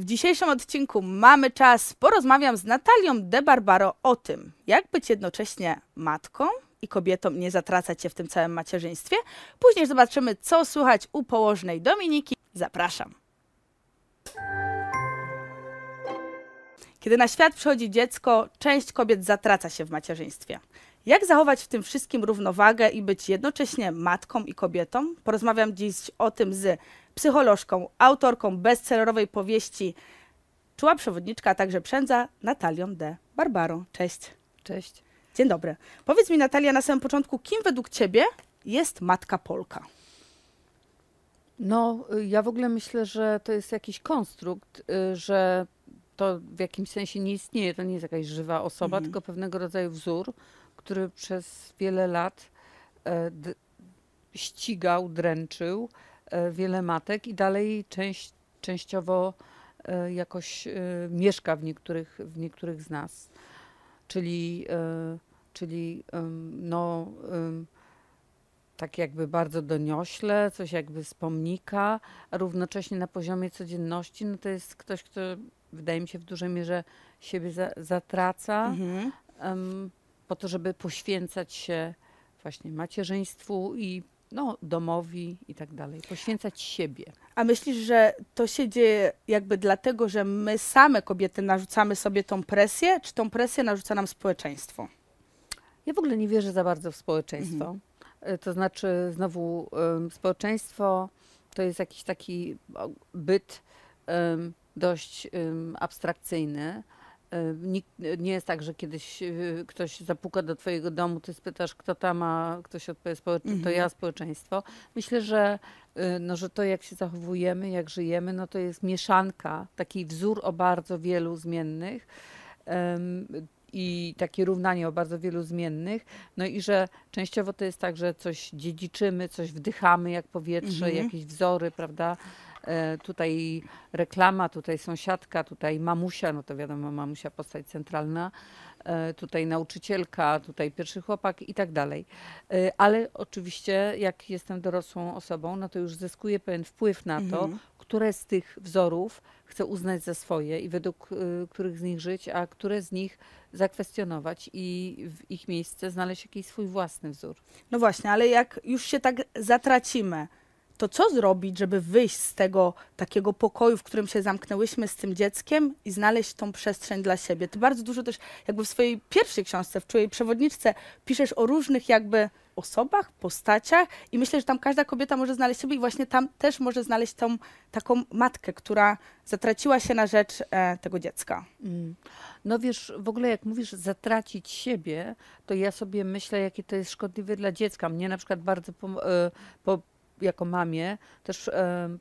W dzisiejszym odcinku mamy czas. Porozmawiam z Natalią De Barbaro o tym, jak być jednocześnie matką i kobietą, nie zatracać się w tym całym macierzyństwie. Później zobaczymy, co słychać u położnej Dominiki. Zapraszam. Kiedy na świat przychodzi dziecko, część kobiet zatraca się w macierzyństwie. Jak zachować w tym wszystkim równowagę i być jednocześnie matką i kobietą? Porozmawiam dziś o tym z psycholożką, autorką bestsellerowej powieści Czuła przewodniczka, a także przędza Natalią de Barbaro. Cześć. Cześć. Dzień dobry. Powiedz mi Natalia na samym początku, kim według ciebie jest matka Polka? No, ja w ogóle myślę, że to jest jakiś konstrukt, y, że to w jakimś sensie nie istnieje. To nie jest jakaś żywa osoba, Mhm. tylko pewnego rodzaju wzór, który przez wiele lat e, ścigał, dręczył e, wiele matek i dalej część, częściowo e, jakoś mieszka w niektórych, w niektórych z nas. Czyli, czyli no, tak jakby bardzo doniośle, coś jakby z pomnika, a równocześnie na poziomie codzienności, no to jest ktoś, kto wydaje mi się w dużej mierze siebie za, zatraca Mhm. em, po to, żeby poświęcać się właśnie macierzyństwu i no, domowi i tak dalej. Poświęcać siebie. A myślisz, że to się dzieje jakby dlatego, że my same kobiety narzucamy sobie tą presję, czy tą presję narzuca nam społeczeństwo? Ja w ogóle nie wierzę za bardzo w społeczeństwo. E, To znaczy, znowu, em, społeczeństwo to jest jakiś taki byt em, dość em, abstrakcyjny. Em, Nikt, nie jest tak, że kiedyś e, ktoś zapuka do twojego domu, ty spytasz, kto tam, a ktoś odpowie, społecz- to Mhm. ja, społeczeństwo. Myślę, że, e, no, że to, jak się zachowujemy, jak żyjemy, no to jest mieszanka, taki wzór o bardzo wielu zmiennych. em, i takie równanie o bardzo wielu zmiennych. No i że częściowo to jest tak, że coś dziedziczymy, coś wdychamy jak powietrze, Mhm. jakieś wzory, prawda? E, tutaj reklama, tutaj sąsiadka, tutaj mamusia, no to wiadomo, mamusia postać centralna, e, tutaj nauczycielka, tutaj pierwszy chłopak i tak dalej. E, ale oczywiście, jak jestem dorosłą osobą, no to już zyskuję pewien wpływ na to, Mhm. które z tych wzorów chcę uznać za swoje i według których z nich żyć, a które z nich zakwestionować i w ich miejsce znaleźć jakiś swój własny wzór. No właśnie, ale jak już się tak zatracimy, to co zrobić, żeby wyjść z tego takiego pokoju, w którym się zamknęłyśmy z tym dzieckiem i znaleźć tą przestrzeń dla siebie? Ty bardzo dużo też jakby w swojej pierwszej książce, w Czułej Przewodniczce, piszesz o różnych jakby osobach, postaciach i myślę, że tam każda kobieta może znaleźć siebie i właśnie tam też może znaleźć tą taką matkę, która zatraciła się na rzecz e, tego dziecka. Mm. No wiesz, w ogóle jak mówisz zatracić siebie, to ja sobie myślę, jakie to jest szkodliwe dla dziecka. Mnie na przykład bardzo e, po, jako mamie też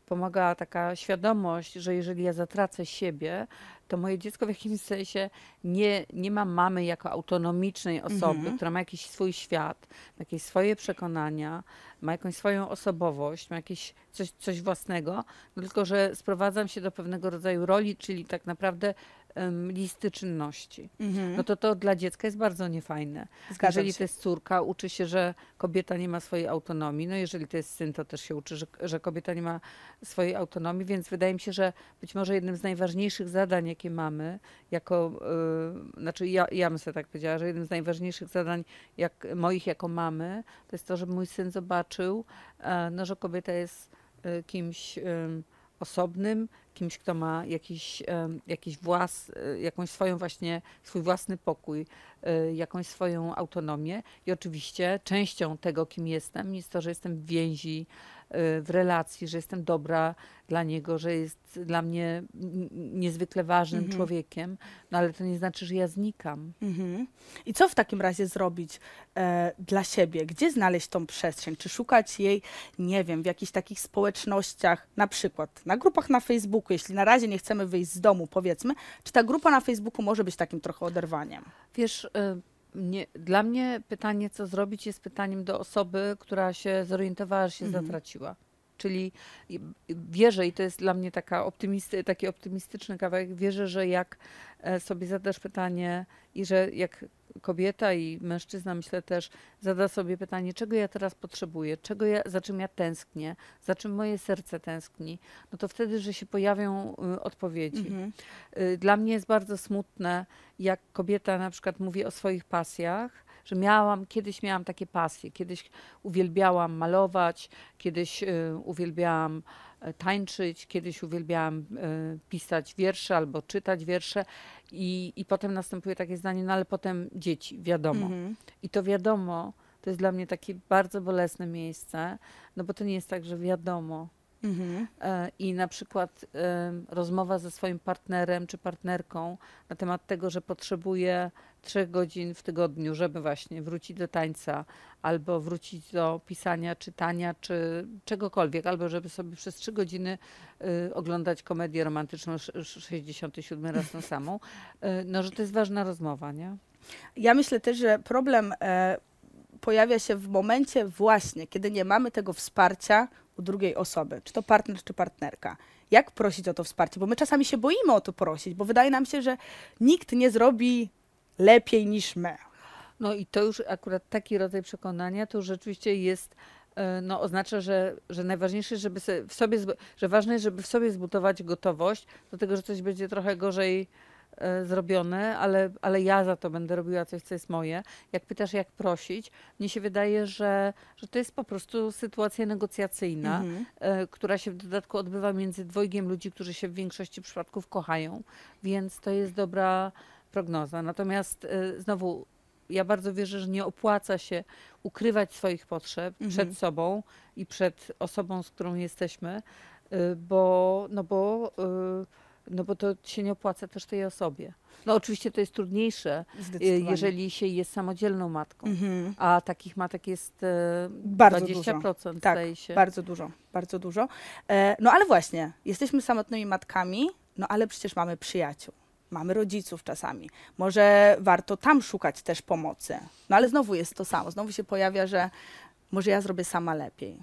pomaga taka świadomość, że jeżeli ja zatracę siebie, to moje dziecko w jakimś sensie nie, nie ma mamy jako autonomicznej osoby, Mhm. która ma jakiś swój świat, ma jakieś swoje przekonania, ma jakąś swoją osobowość, ma jakieś coś, coś własnego, no tylko że sprowadzam się do pewnego rodzaju roli, czyli tak naprawdę em, listy czynności. No to to dla dziecka jest bardzo niefajne. Zgadzam jeżeli się. to jest córka, uczy się, że kobieta nie ma swojej autonomii. No jeżeli to jest syn, to też się uczy, że, że kobieta nie ma swojej autonomii, więc wydaje mi się, że być może jednym z najważniejszych zadań, jakie mamy, jako, y, znaczy ja, ja bym sobie tak powiedziała, że jednym z najważniejszych zadań jak, moich jako mamy, to jest to, żeby mój syn zobaczył, e, no, że kobieta jest y, kimś osobnym, kimś, kto ma jakiś, jakiś włas, y, jakąś swoją właśnie, swój własny pokój, y, jakąś swoją autonomię. I oczywiście częścią tego, kim jestem, jest to, że jestem w więzi, w relacji, że jestem dobra dla niego, że jest dla mnie niezwykle ważnym Mhm. człowiekiem, no ale to nie znaczy, że ja znikam. Mhm. I co w takim razie zrobić e, dla siebie? Gdzie znaleźć tą przestrzeń? Czy szukać jej, nie wiem, w jakichś takich społecznościach, na przykład na grupach na Facebooku, jeśli na razie nie chcemy wyjść z domu, powiedzmy, czy ta grupa na Facebooku może być takim trochę oderwaniem? Wiesz, y, nie, dla mnie pytanie, co zrobić, jest pytaniem do osoby, która się zorientowała, że się Mhm. zatraciła. Czyli wierzę, i to jest dla mnie taka optymisty, taki optymistyczny kawałek, wierzę, że jak e, sobie zadasz pytanie i że jak kobieta i mężczyzna, myślę też, zada sobie pytanie, czego ja teraz potrzebuję, czego ja, za czym ja tęsknię, za czym moje serce tęskni, no to wtedy, że się pojawią y, odpowiedzi. Mhm. Y, Dla mnie jest bardzo smutne, jak kobieta na przykład mówi o swoich pasjach, że miałam, kiedyś miałam takie pasje, kiedyś uwielbiałam malować, kiedyś y, uwielbiałam e, tańczyć, kiedyś uwielbiałam y, pisać wiersze albo czytać wiersze i, i potem następuje takie zdanie, no ale potem dzieci, wiadomo. Mhm. I to wiadomo, to jest dla mnie takie bardzo bolesne miejsce, no bo to nie jest tak, że wiadomo, Mhm. E, i na przykład e, rozmowa ze swoim partnerem czy partnerką na temat tego, że potrzebuje trzech godzin w tygodniu, żeby właśnie wrócić do tańca, albo wrócić do pisania, czytania, czy czegokolwiek, albo żeby sobie przez trzy godziny y, oglądać komedię romantyczną sz- sz- 67 raz tą samą, no że to jest ważna rozmowa, nie? Ja myślę też, że problem e, pojawia się w momencie właśnie, kiedy nie mamy tego wsparcia u drugiej osoby, czy to partner, czy partnerka. Jak prosić o to wsparcie? Bo my czasami się boimy o to prosić, bo wydaje nam się, że nikt nie zrobi lepiej niż my. No i to już akurat taki rodzaj przekonania to rzeczywiście jest, e, no oznacza, że, że najważniejsze, żeby w sobie, że ważne jest, żeby w sobie zbudować gotowość do tego, że coś będzie trochę gorzej zrobione, ale, ale ja za to będę robiła coś, co jest moje. Jak pytasz, jak prosić, mnie się wydaje, że, że to jest po prostu sytuacja negocjacyjna, Mhm. e, która się w dodatku odbywa między dwojgiem ludzi, którzy się w większości przypadków kochają, więc to jest dobra prognoza. Natomiast e, znowu ja bardzo wierzę, że nie opłaca się ukrywać swoich potrzeb Mhm. przed sobą i przed osobą, z którą jesteśmy, bo, no bo, no bo to się nie opłaca też tej osobie. No oczywiście to jest trudniejsze, y, jeżeli się jest samodzielną matką, Mhm. a takich matek jest e, Bardzo 20% Tak, zdaje się. Bardzo dużo, bardzo dużo. E, no ale właśnie, jesteśmy samotnymi matkami, no ale przecież mamy przyjaciół, mamy rodziców czasami. Może warto tam szukać też pomocy. No ale znowu jest to samo, znowu się pojawia, że może ja zrobię sama lepiej.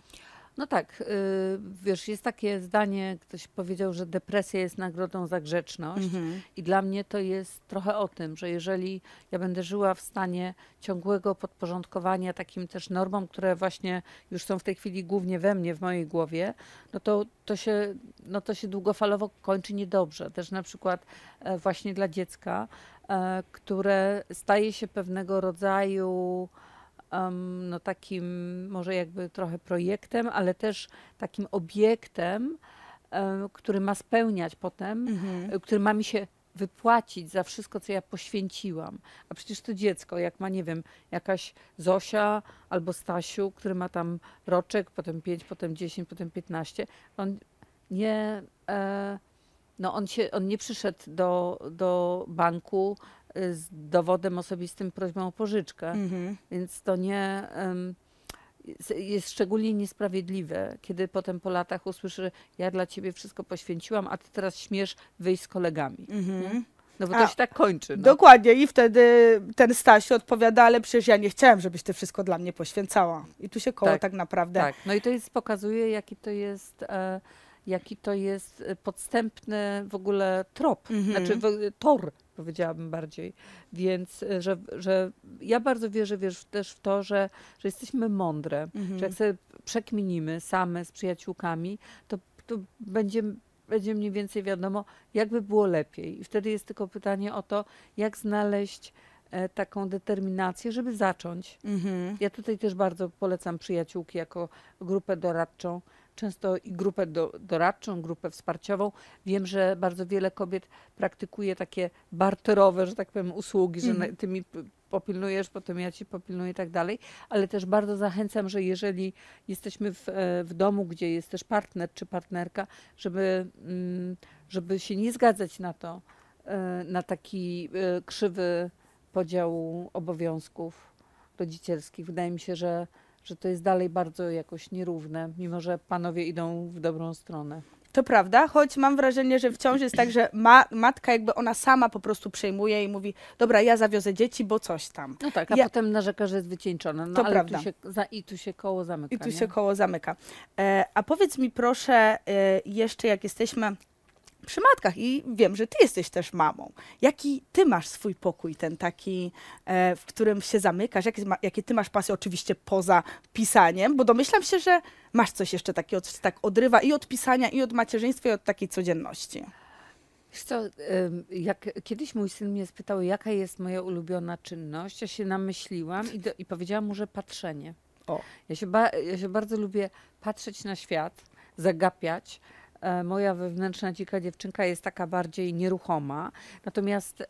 No tak, y, wiesz, jest takie zdanie, ktoś powiedział, że depresja jest nagrodą za grzeczność. Mhm. I dla mnie to jest trochę o tym, że jeżeli ja będę żyła w stanie ciągłego podporządkowania takim też normom, które właśnie już są w tej chwili głównie we mnie, w mojej głowie, no to, to, się, no to się długofalowo kończy niedobrze. Też na przykład e, właśnie dla dziecka, e, które staje się pewnego rodzaju em, no takim może jakby trochę projektem, ale też takim obiektem, em, który ma spełniać potem Mhm. y, który ma mi się wypłacić za wszystko, co ja poświęciłam. A przecież to dziecko, jak ma, nie wiem, jakaś Zosia albo Stasiu, który ma tam roczek, potem 5, potem 10, potem 15, on nie, e, no on, się, on nie przyszedł do, do banku z dowodem osobistym, prośbą o pożyczkę. Mhm. Więc to nie em, jest- szczególnie niesprawiedliwe, kiedy potem po latach usłyszy, ja dla ciebie wszystko poświęciłam, a ty teraz śmiesz wyjść z kolegami. Mhm. No bo A, to się tak kończy. No. Dokładnie i wtedy ten Stasiu odpowiada, ale przecież ja nie chciałem, żebyś ty wszystko dla mnie poświęcała. I tu się koło tak, Tak, naprawdę... Tak, no i to jest, pokazuje, jaki to jest, e, jaki to jest e, podstępny w ogóle trop, Mhm. znaczy w, tor, powiedziałabym bardziej. Więc, e, że, że ja bardzo wierzę wiesz, też w to, że, że jesteśmy mądre, Mhm. że jak sobie przekminimy same z przyjaciółkami, to, to będzie, będzie mniej więcej wiadomo, jakby było lepiej. I wtedy jest tylko pytanie o to, jak znaleźć e, taką determinację, żeby zacząć. Mhm. Ja tutaj też bardzo polecam przyjaciółki jako grupę doradczą. Często i grupę do, doradczą, grupę wsparciową. Wiem, że bardzo wiele kobiet praktykuje takie barterowe, że tak powiem, usługi, że Mhm. na- ty mi p- popilnujesz, potem ja ci popilnuję i tak dalej. Ale też bardzo zachęcam, że jeżeli jesteśmy w, e, w domu, gdzie jest też partner czy partnerka, żeby, mm, żeby się nie zgadzać na to, e, na taki e, krzywy podział obowiązków rodzicielskich. Wydaje mi się, że, że to jest dalej bardzo jakoś nierówne, mimo że panowie idą w dobrą stronę. To prawda, choć mam wrażenie, że wciąż jest tak, że ma, matka jakby ona sama po prostu przejmuje i mówi, dobra, ja zawiozę dzieci, bo coś tam. No tak, a Ja- potem narzeka, że jest wycieńczona. No To ale prawda. Tu się, za, I tu się koło zamyka. I tu nie? się koło zamyka. E, a powiedz mi proszę, e, jeszcze jak jesteśmy przy matkach i wiem, że ty jesteś też mamą. Jaki ty masz swój pokój, ten taki, e, w którym się zamykasz? Jakie, jakie ty masz pasje, oczywiście poza pisaniem, bo domyślam się, że masz coś jeszcze takiego, co tak odrywa i od pisania, i od macierzyństwa, i od takiej codzienności. Wiesz co, jak kiedyś mój syn mnie spytał, jaka jest moja ulubiona czynność, ja się namyśliłam i, do, i powiedziałam mu, że patrzenie. O. Ja się, ba, ja się bardzo lubię patrzeć na świat, zagapiać. E, moja wewnętrzna dzika dziewczynka jest taka bardziej nieruchoma. Natomiast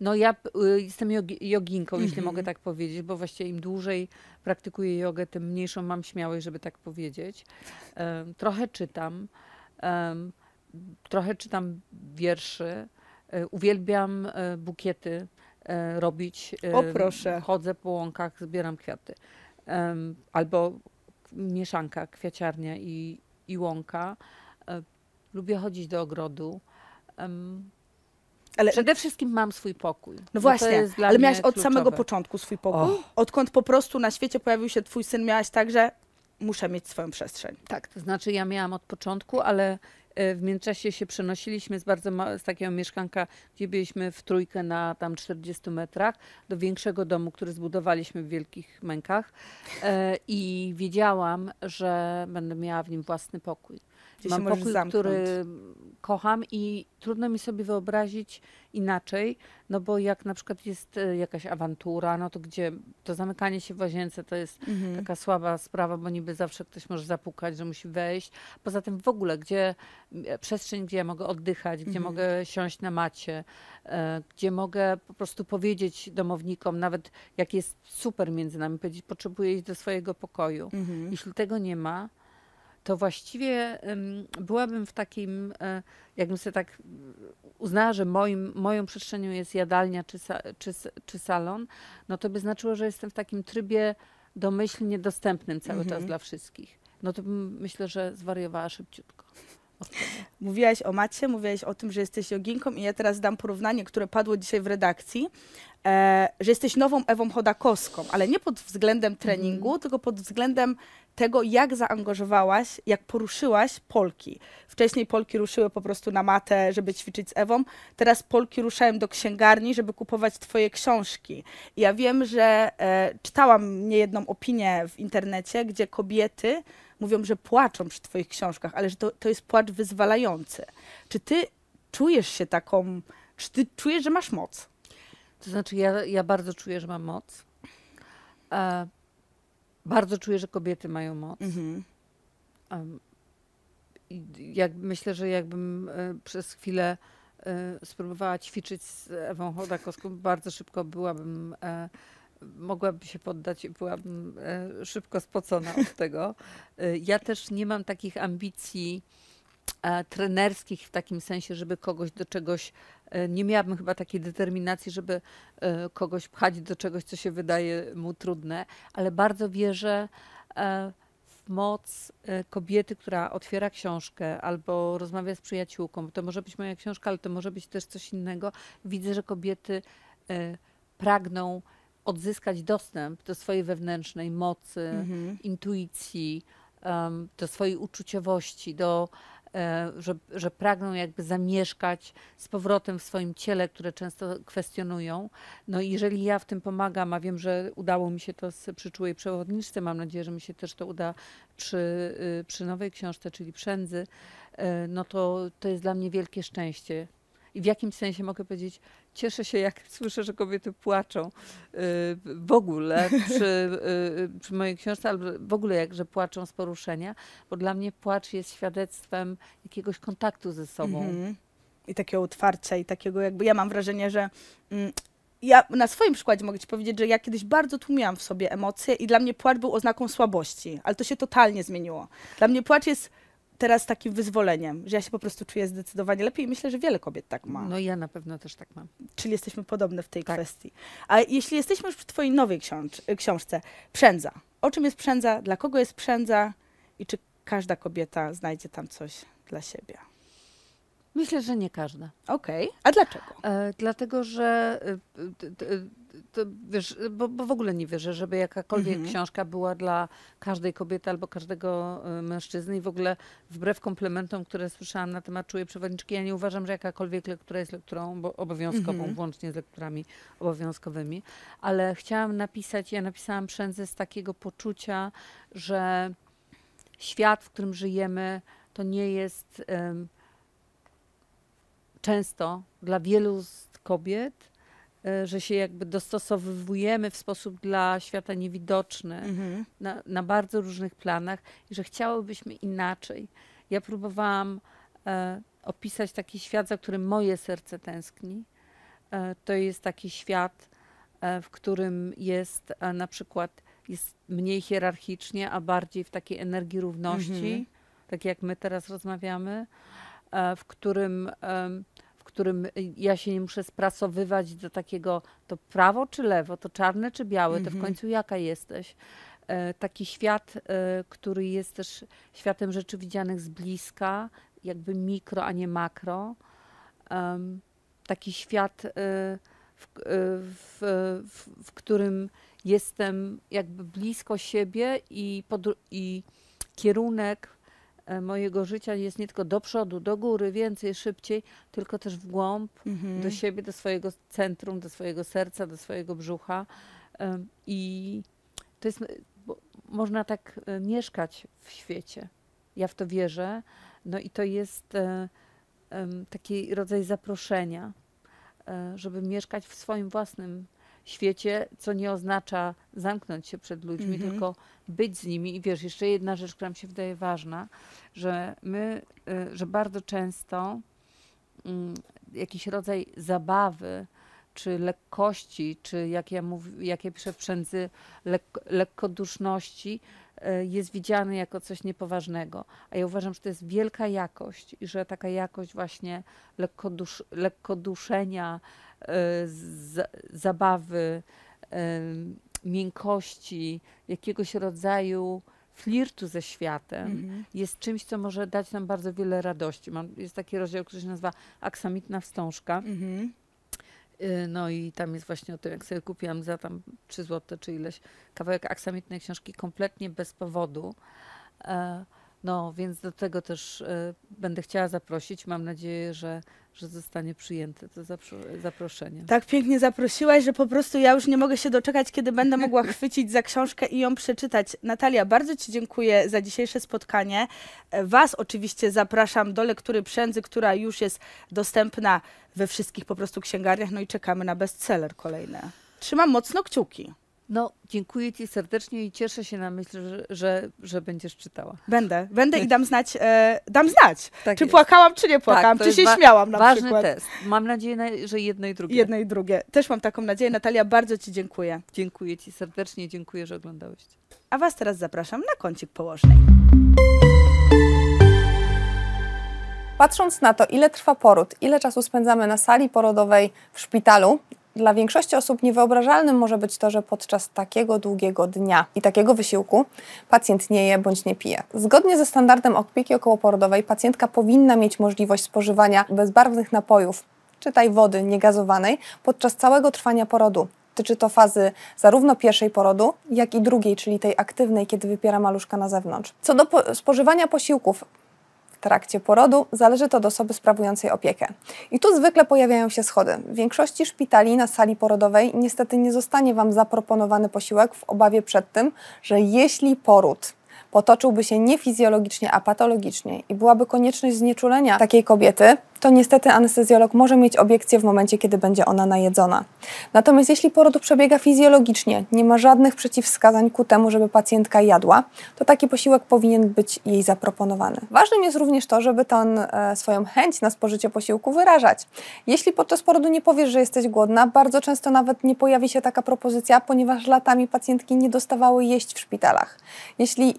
no ja y, jestem jogi, joginką, jeśli Mhm. mogę tak powiedzieć, bo właściwie im dłużej praktykuję jogę, tym mniejszą mam śmiałość, żeby tak powiedzieć. Em, trochę czytam. trochę czytam wierszy. e, Uwielbiam e, bukiety e, robić. O, proszę. Chodzę po łąkach, zbieram kwiaty. Albo mieszanka, kwiaciarnia i, i łąka. E, Lubię chodzić do ogrodu. Ale Przede wszystkim mam swój pokój. No to właśnie, jest dla ale miałaś od samego kluczowe. początku swój pokój? Och. Odkąd po prostu na świecie pojawił się twój syn, miałaś tak, że muszę mieć swoją przestrzeń. Tak, to znaczy ja miałam od początku, ale e, w międzyczasie się przenosiliśmy z bardzo ma- z takiego mieszkanka, gdzie byliśmy w trójkę na tam 40 metrach, do większego domu, który zbudowaliśmy w wielkich mękach e, i wiedziałam, że będę miała w nim własny pokój. Gdzie Mam pokój, zamknąć. który kocham i trudno mi sobie wyobrazić inaczej, no bo jak na przykład jest e, jakaś awantura, no to gdzie to zamykanie się w łazience to jest Mhm. taka słaba sprawa, bo niby zawsze ktoś może zapukać, że musi wejść. Poza tym w ogóle, gdzie e, przestrzeń, gdzie ja mogę oddychać, gdzie Mhm. mogę siąść na macie, e, gdzie mogę po prostu powiedzieć domownikom, nawet jak jest super między nami, powiedzieć, potrzebuję iść do swojego pokoju. Mhm. Jeśli tego nie ma, to właściwie byłabym w takim, e, jakbym sobie tak uznała, że moim, moją przestrzenią jest jadalnia czy, czy, czy salon, no to by znaczyło, że jestem w takim trybie domyślnie dostępnym cały czas Mhm. dla wszystkich. No to bym, myślę, że zwariowała szybciutko. Mówiłaś o macie, mówiłaś o tym, że jesteś joginką i ja teraz dam porównanie, które padło dzisiaj w redakcji, e, że jesteś nową Ewą Chodakowską, ale nie pod względem treningu, tylko pod względem tego, jak zaangażowałaś, jak poruszyłaś Polki. Wcześniej Polki ruszyły po prostu na matę, żeby ćwiczyć z Ewą, teraz Polki ruszają do księgarni, żeby kupować twoje książki. I ja wiem, że e, czytałam niejedną opinię w internecie, gdzie kobiety mówią, że płaczą przy twoich książkach, ale że to, to jest płacz wyzwalający. Czy ty czujesz się taką, czy ty czujesz, że masz moc? To znaczy, ja, ja bardzo czuję, że mam moc. E, bardzo czuję, że kobiety mają moc. Mhm. Jak, myślę, że jakbym e, przez chwilę e, spróbowała ćwiczyć z Ewą Chodakowską, bardzo szybko byłabym, e, mogłabym się poddać i byłabym e, szybko spocona od tego. E, ja też nie mam takich ambicji e, trenerskich w takim sensie, żeby kogoś do czegoś, nie miałabym chyba takiej determinacji, żeby kogoś pchać do czegoś, co się wydaje mu trudne, ale bardzo wierzę w moc kobiety, która otwiera książkę albo rozmawia z przyjaciółką. bo To może być moja książka, ale to może być też coś innego. Widzę, że kobiety pragną odzyskać dostęp do swojej wewnętrznej mocy, Mhm. intuicji, em, do swojej uczuciowości, do, e, że, że pragną jakby zamieszkać z powrotem w swoim ciele, które często kwestionują. No i jeżeli ja w tym pomagam, a wiem, że udało mi się to z przyczułej przewodniczce, mam nadzieję, że mi się też to uda przy, y, przy nowej książce, czyli Przędzy, e, no to, to jest dla mnie wielkie szczęście. I w jakimś sensie mogę powiedzieć, cieszę się, jak słyszę, że kobiety płaczą y, w ogóle przy, y, przy mojej książce, albo w ogóle jak, że płaczą z poruszenia, bo dla mnie płacz jest świadectwem jakiegoś kontaktu ze sobą. Mhm. I takiego otwarcia, i takiego jakby, ja mam wrażenie, że mm, ja na swoim przykładzie mogę ci powiedzieć, że ja kiedyś bardzo tłumiłam w sobie emocje i dla mnie płacz był oznaką słabości, ale to się totalnie zmieniło. Dla mnie płacz jest teraz takim wyzwoleniem, że ja się po prostu czuję zdecydowanie lepiej i myślę, że wiele kobiet tak ma. No ja na pewno też tak mam. Czyli jesteśmy podobne w tej Tak. kwestii. A jeśli jesteśmy już przy twojej nowej książ- książce, Przędza. O czym jest Przędza? Dla kogo jest Przędza? I czy każda kobieta znajdzie tam coś dla siebie? Myślę, że nie każda. Okej. A dlaczego? E, dlatego, że e, t- t- to, wiesz, bo, bo w ogóle nie wierzę, żeby jakakolwiek Mhm. książka była dla każdej kobiety albo każdego e, mężczyzny i w ogóle wbrew komplementom, które słyszałam na temat czułej przewodniczki, ja nie uważam, że jakakolwiek lektura jest lekturą obo- obowiązkową, Mhm. włącznie z lekturami obowiązkowymi, ale chciałam napisać, ja napisałam przędzę z takiego poczucia, że świat, w którym żyjemy, to nie jest em, często dla wielu z kobiet, e, że się jakby dostosowujemy w sposób dla świata niewidoczny Mhm. na, na bardzo różnych planach i że chciałybyśmy inaczej. Ja próbowałam e, opisać taki świat, za którym moje serce tęskni. E, to jest taki świat, e, w którym jest e, na przykład jest mniej hierarchicznie, a bardziej w takiej energii równości, Mhm. tak jak my teraz rozmawiamy, w którym, w którym ja się nie muszę sprasowywać do takiego, to prawo czy lewo, to czarne czy białe, to w Mhm. końcu jaka jesteś. E, Taki świat, e, który jest też światem rzeczy widzianych z bliska, jakby mikro, a nie makro. Taki świat, e, w, e, w, w, w którym jestem jakby blisko siebie i, i kierunek e, mojego życia jest nie tylko do przodu, do góry, więcej, szybciej, tylko też w głąb, Mhm. do siebie, do swojego centrum, do swojego serca, do swojego brzucha. I to jest, można tak e, mieszkać w świecie. Ja w to wierzę. No i to jest e, taki rodzaj zaproszenia, e, żeby mieszkać w swoim własnym świecie, co nie oznacza zamknąć się przed ludźmi, Mhm. tylko być z nimi. I wiesz, jeszcze jedna rzecz, która mi się wydaje ważna, że my, e, że bardzo często mm, jakiś rodzaj zabawy, czy lekkości, czy jak ja, mów, jak ja piszę w przędzy, lek, lekkoduszności e, jest widziany jako coś niepoważnego. A ja uważam, że to jest wielka jakość i że taka jakość właśnie lekkodusz, lekkoduszenia, z, zabawy, e, miękkości, jakiegoś rodzaju flirtu ze światem Mhm. jest czymś, co może dać nam bardzo wiele radości. Mam, jest taki rozdział, który się nazywa Aksamitna wstążka. Mhm. Y, No i tam jest właśnie o tym, jak sobie kupiłam za tam 3 zł czy ileś kawałek aksamitnej książki kompletnie bez powodu. E, No, więc do tego też e, będę chciała zaprosić. Mam nadzieję, że, że zostanie przyjęte to zapro- zaproszenie. Tak pięknie zaprosiłaś, że po prostu ja już nie mogę się doczekać, kiedy będę mogła chwycić za książkę i ją przeczytać. Natalia, bardzo Ci dziękuję za dzisiejsze spotkanie. E, Was oczywiście zapraszam do lektury Przędzy, która już jest dostępna we wszystkich po prostu księgarniach, no i czekamy na bestseller kolejny. Trzymam mocno kciuki. No, dziękuję Ci serdecznie i cieszę się na myśl, że, że, że będziesz czytała. Będę, będę i dam znać, e, dam znać, Tak czy jest. płakałam, czy nie płakałam, to czy się śmiałam na Ważny przykład. test. Mam nadzieję, na- że jedno i drugie. Jedno i drugie. Też mam taką nadzieję. Natalia, bardzo Ci dziękuję. Dziękuję Ci serdecznie, dziękuję, że oglądałeś. A Was teraz zapraszam na kącik położnej. Patrząc na to, ile trwa poród, ile czasu spędzamy na sali porodowej w szpitalu, dla większości osób niewyobrażalnym może być to, że podczas takiego długiego dnia i takiego wysiłku pacjent nie je bądź nie pije. Zgodnie ze standardem opieki okołoporodowej pacjentka powinna mieć możliwość spożywania bezbarwnych napojów, czytaj wody niegazowanej, podczas całego trwania porodu. Tyczy to fazy zarówno pierwszej porodu, jak i drugiej, czyli tej aktywnej, kiedy wypiera maluszka na zewnątrz. Co do po- spożywania posiłków, trakcie porodu, zależy to od osoby sprawującej opiekę. I tu zwykle pojawiają się schody. W większości szpitali na sali porodowej niestety nie zostanie Wam zaproponowany posiłek w obawie przed tym, że jeśli poród potoczyłby się nie fizjologicznie, a patologicznie i byłaby konieczność znieczulenia takiej kobiety, to niestety anestezjolog może mieć obiekcję w momencie, kiedy będzie ona najedzona. Natomiast jeśli poród przebiega fizjologicznie, nie ma żadnych przeciwwskazań ku temu, żeby pacjentka jadła, to taki posiłek powinien być jej zaproponowany. Ważnym jest również to, żeby tę e, swoją chęć na spożycie posiłku wyrażać. Jeśli podczas porodu nie powiesz, że jesteś głodna, bardzo często nawet nie pojawi się taka propozycja, ponieważ latami pacjentki nie dostawały jeść w szpitalach. Jeśli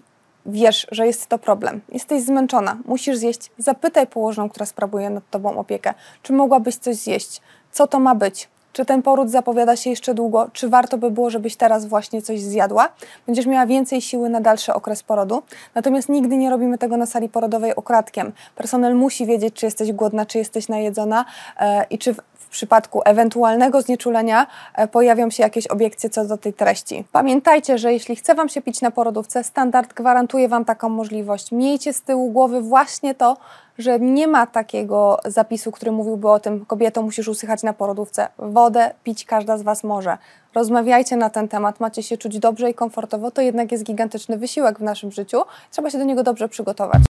wiesz, że jest to problem, jesteś zmęczona, musisz zjeść, zapytaj położną, która sprawuje nad tobą opiekę, czy mogłabyś coś zjeść, co to ma być, czy ten poród zapowiada się jeszcze długo, czy warto by było, żebyś teraz właśnie coś zjadła. Będziesz miała więcej siły na dalszy okres porodu. Natomiast nigdy nie robimy tego na sali porodowej okradkiem. Personel musi wiedzieć, czy jesteś głodna, czy jesteś najedzona e, i czy w, w przypadku ewentualnego znieczulenia e, pojawią się jakieś obiekcje co do tej treści. Pamiętajcie, że jeśli chce Wam się pić na porodówce, standard gwarantuje Wam taką możliwość. Miejcie z tyłu głowy właśnie to, że nie ma takiego zapisu, który mówiłby o tym, kobieto, musisz usychać na porodówce. Wodę pić każda z Was może. Rozmawiajcie na ten temat, macie się czuć dobrze i komfortowo, to jednak jest gigantyczny wysiłek w naszym życiu. Trzeba się do niego dobrze przygotować.